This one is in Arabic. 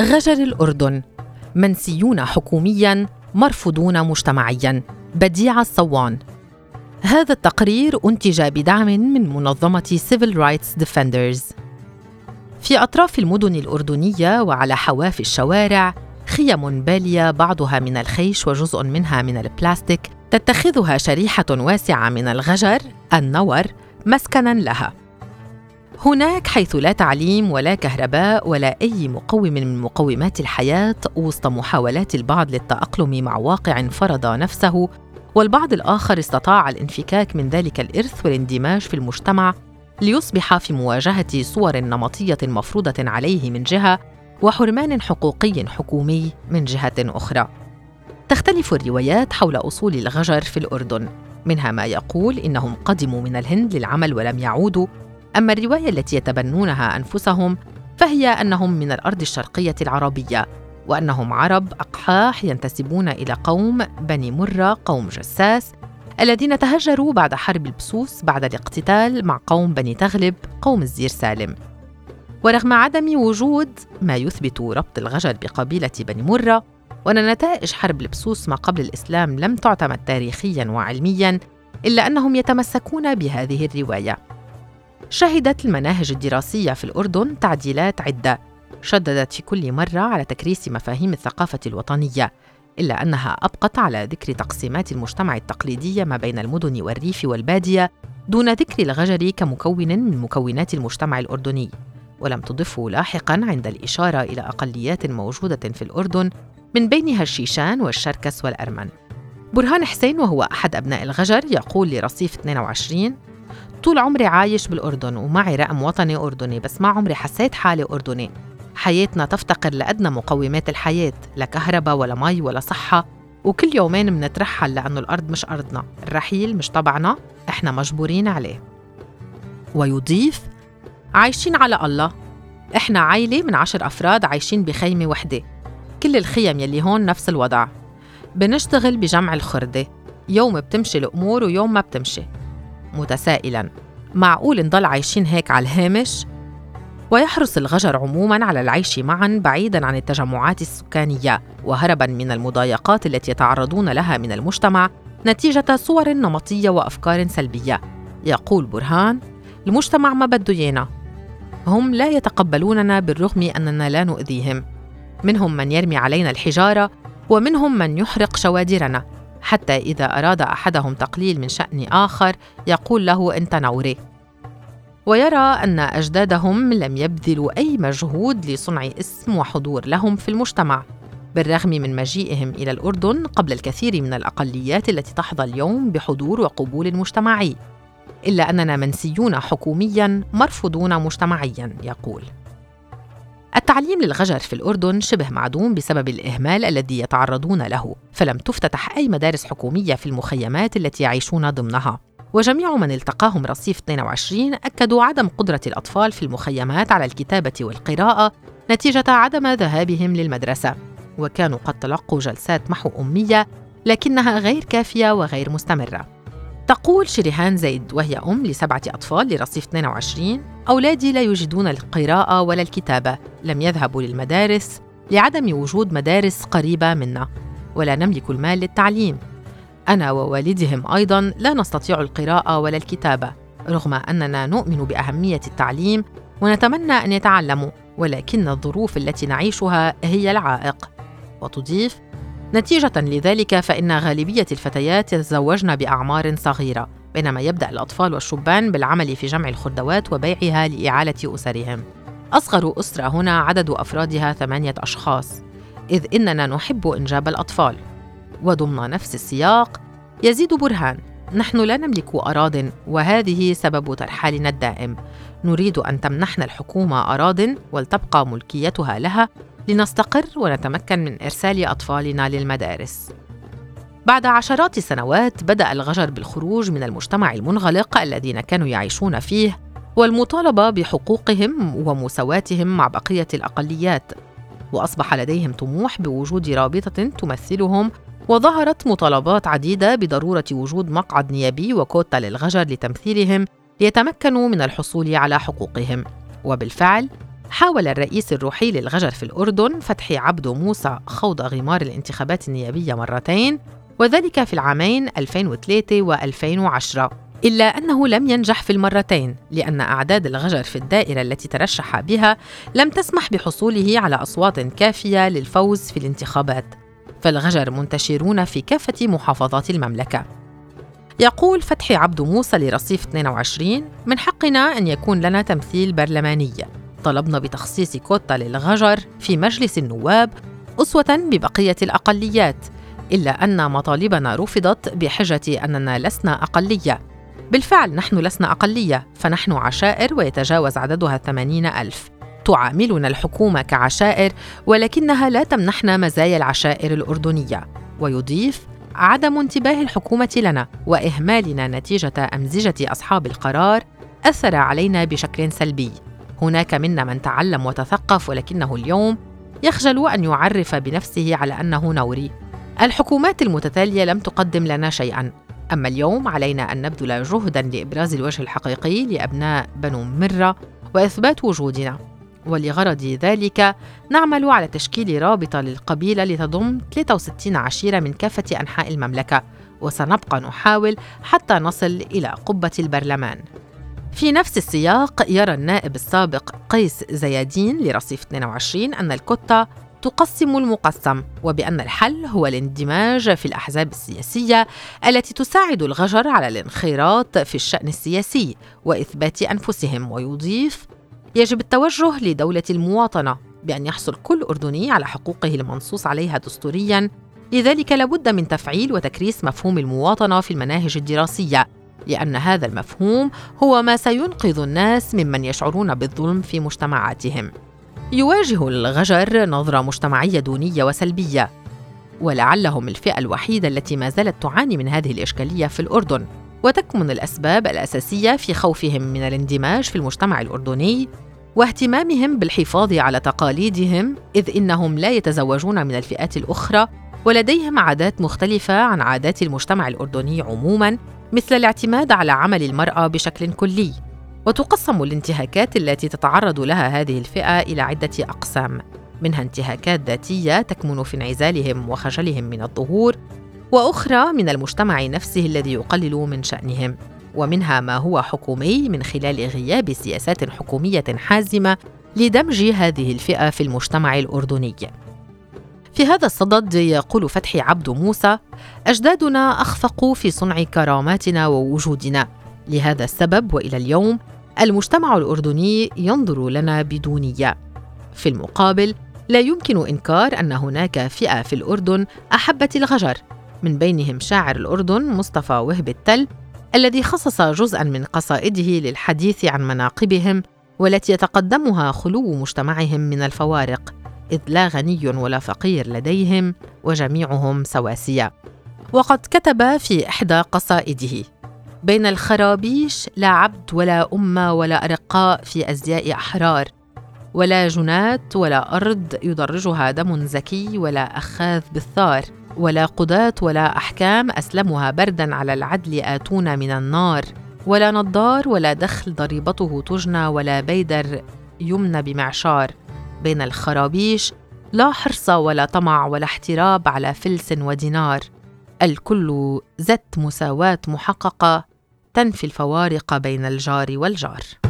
غجر الأردن. منسيون حكومياً مرفوضون مجتمعياً. بديع الصوان. هذا التقرير أنتج بدعم من منظمة Civil Rights Defenders. في أطراف المدن الأردنية وعلى حواف الشوارع خيم بالية بعضها من الخيش وجزء منها من البلاستيك تتخذها شريحة واسعة من الغجر النور مسكنا لها. هناك حيث لا تعليم ولا كهرباء ولا أي مقوم من مقومات الحياة وسط محاولات البعض للتأقلم مع واقع فرض نفسه والبعض الآخر استطاع الانفكاك من ذلك الإرث والاندماج في المجتمع ليصبح في مواجهة صور نمطية مفروضة عليه من جهة وحرمان حقوقي حكومي من جهة أخرى. تختلف الروايات حول أصول الغجر في الأردن منها ما يقول إنهم قدموا من الهند للعمل ولم يعودوا أما الرواية التي يتبنونها أنفسهم فهي أنهم من الأرض الشرقية العربية وأنهم عرب أقحاح ينتسبون إلى قوم بني مرة قوم جساس الذين تهجروا بعد حرب البسوس بعد الاقتتال مع قوم بني تغلب قوم الزير سالم. ورغم عدم وجود ما يثبت ربط الغجر بقبيلة بني مرة وأن نتائج حرب البسوس ما قبل الإسلام لم تعتمد تاريخيا وعلميا إلا أنهم يتمسكون بهذه الرواية. شهدت المناهج الدراسية في الأردن تعديلات عدة شددت في كل مرة على تكريس مفاهيم الثقافة الوطنية إلا أنها أبقت على ذكر تقسيمات المجتمع التقليدية ما بين المدن والريف والبادية دون ذكر الغجر كمكون من مكونات المجتمع الأردني ولم تضفه لاحقا عند الإشارة إلى أقليات موجودة في الأردن من بينها الشيشان والشركس والأرمن. برهان حسين وهو أحد أبناء الغجر يقول لرصيف 22 طول عمري عايش بالأردن ومعي رقم وطني أردني بس ما عمري حسيت حالي أردني. حياتنا تفتقر لأدنى مقومات الحياة لا كهرباء ولا مي ولا صحة. وكل يومين منترحل لأنه الأرض مش أرضنا الرحيل مش تبعنا إحنا مجبورين عليه. ويضيف عايشين على الله. إحنا عائلة من عشر أفراد عايشين بخيمة وحدة. كل الخيم يلي هون نفس الوضع. بنشتغل بجمع الخردة. يوم بتمشي الأمور ويوم ما بتمشي. متسائلا. معقول نضل عايشين هيك على الهامش؟ ويحرص الغجر عموما على العيش معا بعيدا عن التجمعات السكانية وهربا من المضايقات التي يتعرضون لها من المجتمع نتيجة صور نمطية وأفكار سلبية. يقول برهان المجتمع ما بده ايانا هم لا يتقبلوننا بالرغم أننا لا نؤذيهم. منهم من يرمي علينا الحجارة ومنهم من يحرق شوادرنا. حتى إذا أراد أحدهم تقليل من شأن آخر يقول له أنت نوري ويرى أن أجدادهم لم يبذلوا أي مجهود لصنع اسم وحضور لهم في المجتمع بالرغم من مجيئهم إلى الأردن قبل الكثير من الأقليات التي تحظى اليوم بحضور وقبول مجتمعي. إلا أننا منسيون حكومياً مرفوضون مجتمعياً يقول. التعليم للغجر في الأردن شبه معدوم بسبب الإهمال الذي يتعرضون له، فلم تفتتح أي مدارس حكومية في المخيمات التي يعيشون ضمنها. وجميع من التقاهم رصيف 22 أكدوا عدم قدرة الأطفال في المخيمات على الكتابة والقراءة نتيجة عدم ذهابهم للمدرسة، وكانوا قد تلقوا جلسات محو أمية لكنها غير كافية وغير مستمرة. تقول شريهان زيد وهي أم لسبعة أطفال لرصيف 22 أولادي لا يجدون القراءة ولا الكتابة لم يذهبوا للمدارس لعدم وجود مدارس قريبة منا ولا نملك المال للتعليم. أنا ووالدهم أيضا لا نستطيع القراءة ولا الكتابة رغم أننا نؤمن بأهمية التعليم ونتمنى أن يتعلموا ولكن الظروف التي نعيشها هي العائق. وتضيف نتيجة لذلك فإن غالبية الفتيات يتزوجن بأعمار صغيرة بينما يبدأ الأطفال والشبان بالعمل في جمع الخردوات وبيعها لإعالة أسرهم. أصغر أسرة هنا عدد أفرادها ثمانية أشخاص إذ إننا نحب إنجاب الأطفال. وضمن نفس السياق يزيد برهان نحن لا نملك أراض وهذه سبب ترحالنا الدائم. نريد أن تمنحنا الحكومة أراض ولتبقى ملكيتها لها لنستقر ونتمكن من إرسال أطفالنا للمدارس. بعد عشرات السنوات بدأ الغجر بالخروج من المجتمع المنغلق الذين كانوا يعيشون فيه والمطالبة بحقوقهم ومساواتهم مع بقية الأقليات وأصبح لديهم طموح بوجود رابطة تمثلهم وظهرت مطالبات عديدة بضرورة وجود مقعد نيابي وكوتا للغجر لتمثيلهم ليتمكنوا من الحصول على حقوقهم. وبالفعل حاول الرئيس الروحي للغجر في الأردن فتحي عبدو موسى خوض غمار الانتخابات النيابية مرتين وذلك في العامين 2003 و2010 إلا أنه لم ينجح في المرتين لأن أعداد الغجر في الدائرة التي ترشح بها لم تسمح بحصوله على أصوات كافية للفوز في الانتخابات. فالغجر منتشرون في كافة محافظات المملكة. يقول فتحي عبد موسى لرصيف 22 من حقنا أن يكون لنا تمثيل برلماني. طلبنا بتخصيص كوتا للغجر في مجلس النواب أسوة ببقية الأقليات إلا أن مطالبنا رفضت بحجة أننا لسنا أقلية. بالفعل نحن لسنا أقلية فنحن عشائر ويتجاوز عددها الثمانين ألف. تعاملنا الحكومة كعشائر ولكنها لا تمنحنا مزايا العشائر الأردنية. ويضيف عدم انتباه الحكومة لنا وإهمالنا نتيجة أمزجة أصحاب القرار أثر علينا بشكل سلبي. هناك منا من تعلم وتثقف ولكنه اليوم يخجل أن يعرف بنفسه على أنه نوري. الحكومات المتتالية لم تقدم لنا شيئا. أما اليوم علينا أن نبذل جهدا لإبراز الوجه الحقيقي لأبناء بنو مرة وإثبات وجودنا. ولغرض ذلك نعمل على تشكيل رابطة للقبيلة لتضم 63 عشيرة من كافة أنحاء المملكة وسنبقى نحاول حتى نصل إلى قبة البرلمان. في نفس السياق يرى النائب السابق قيس زيادين لرصيف 22 أن الكتة تقسم المقسم وبأن الحل هو الاندماج في الأحزاب السياسية التي تساعد الغجر على الانخراط في الشأن السياسي وإثبات أنفسهم ويضيف يجب التوجه لدولة المواطنة بأن يحصل كل أردني على حقوقه المنصوص عليها دستوريا لذلك لابد من تفعيل وتكريس مفهوم المواطنة في المناهج الدراسية. لأن هذا المفهوم هو ما سينقذ الناس ممن يشعرون بالظلم في مجتمعاتهم. يواجه الغجر نظرة مجتمعية دونية وسلبية ولعلهم الفئة الوحيدة التي ما زالت تعاني من هذه الإشكالية في الأردن. وتكمن الأسباب الأساسية في خوفهم من الاندماج في المجتمع الأردني واهتمامهم بالحفاظ على تقاليدهم إذ إنهم لا يتزوجون من الفئات الأخرى ولديهم عادات مختلفة عن عادات المجتمع الأردني عموماً مثل الاعتماد على عمل المرأة بشكل كلي وتقسم الانتهاكات التي تتعرض لها هذه الفئة إلى عدة أقسام منها انتهاكات ذاتية تكمن في انعزالهم وخجلهم من الظهور وأخرى من المجتمع نفسه الذي يقلل من شأنهم ومنها ما هو حكومي من خلال غياب سياسات حكومية حازمة لدمج هذه الفئة في المجتمع الأردني. في هذا الصدد يقول فتحي عبد موسى أجدادنا اخفقوا في صنع كراماتنا ووجودنا. لهذا السبب وإلى اليوم المجتمع الأردني ينظر لنا بدونية. في المقابل لا يمكن إنكار أن هناك فئة في الأردن أحبت الغجر. من بينهم شاعر الأردن مصطفى وهب التل الذي خصص جزءا من قصائده للحديث عن مناقبهم والتي يتقدمها خلو مجتمعهم من الفوارق. إذ لا غني ولا فقير لديهم وجميعهم سواسية. وقد كتب في إحدى قصائده بين الخرابيش لا عبد ولا أمة ولا أرقاء في أزياء أحرار ولا جنات ولا أرض يدرجها دم زكي ولا أخاذ بالثار ولا قضاة ولا أحكام أسلمها بردا على العدل آتون من النار ولا نضار ولا دخل ضريبته تجنى ولا بيدر يمنى بمعشار. بين الخرابيش لا حرص ولا طمع ولا احتراب على فلس ودينار. الكل زت مساواة محققة تنفي الفوارق بين الجار والجار.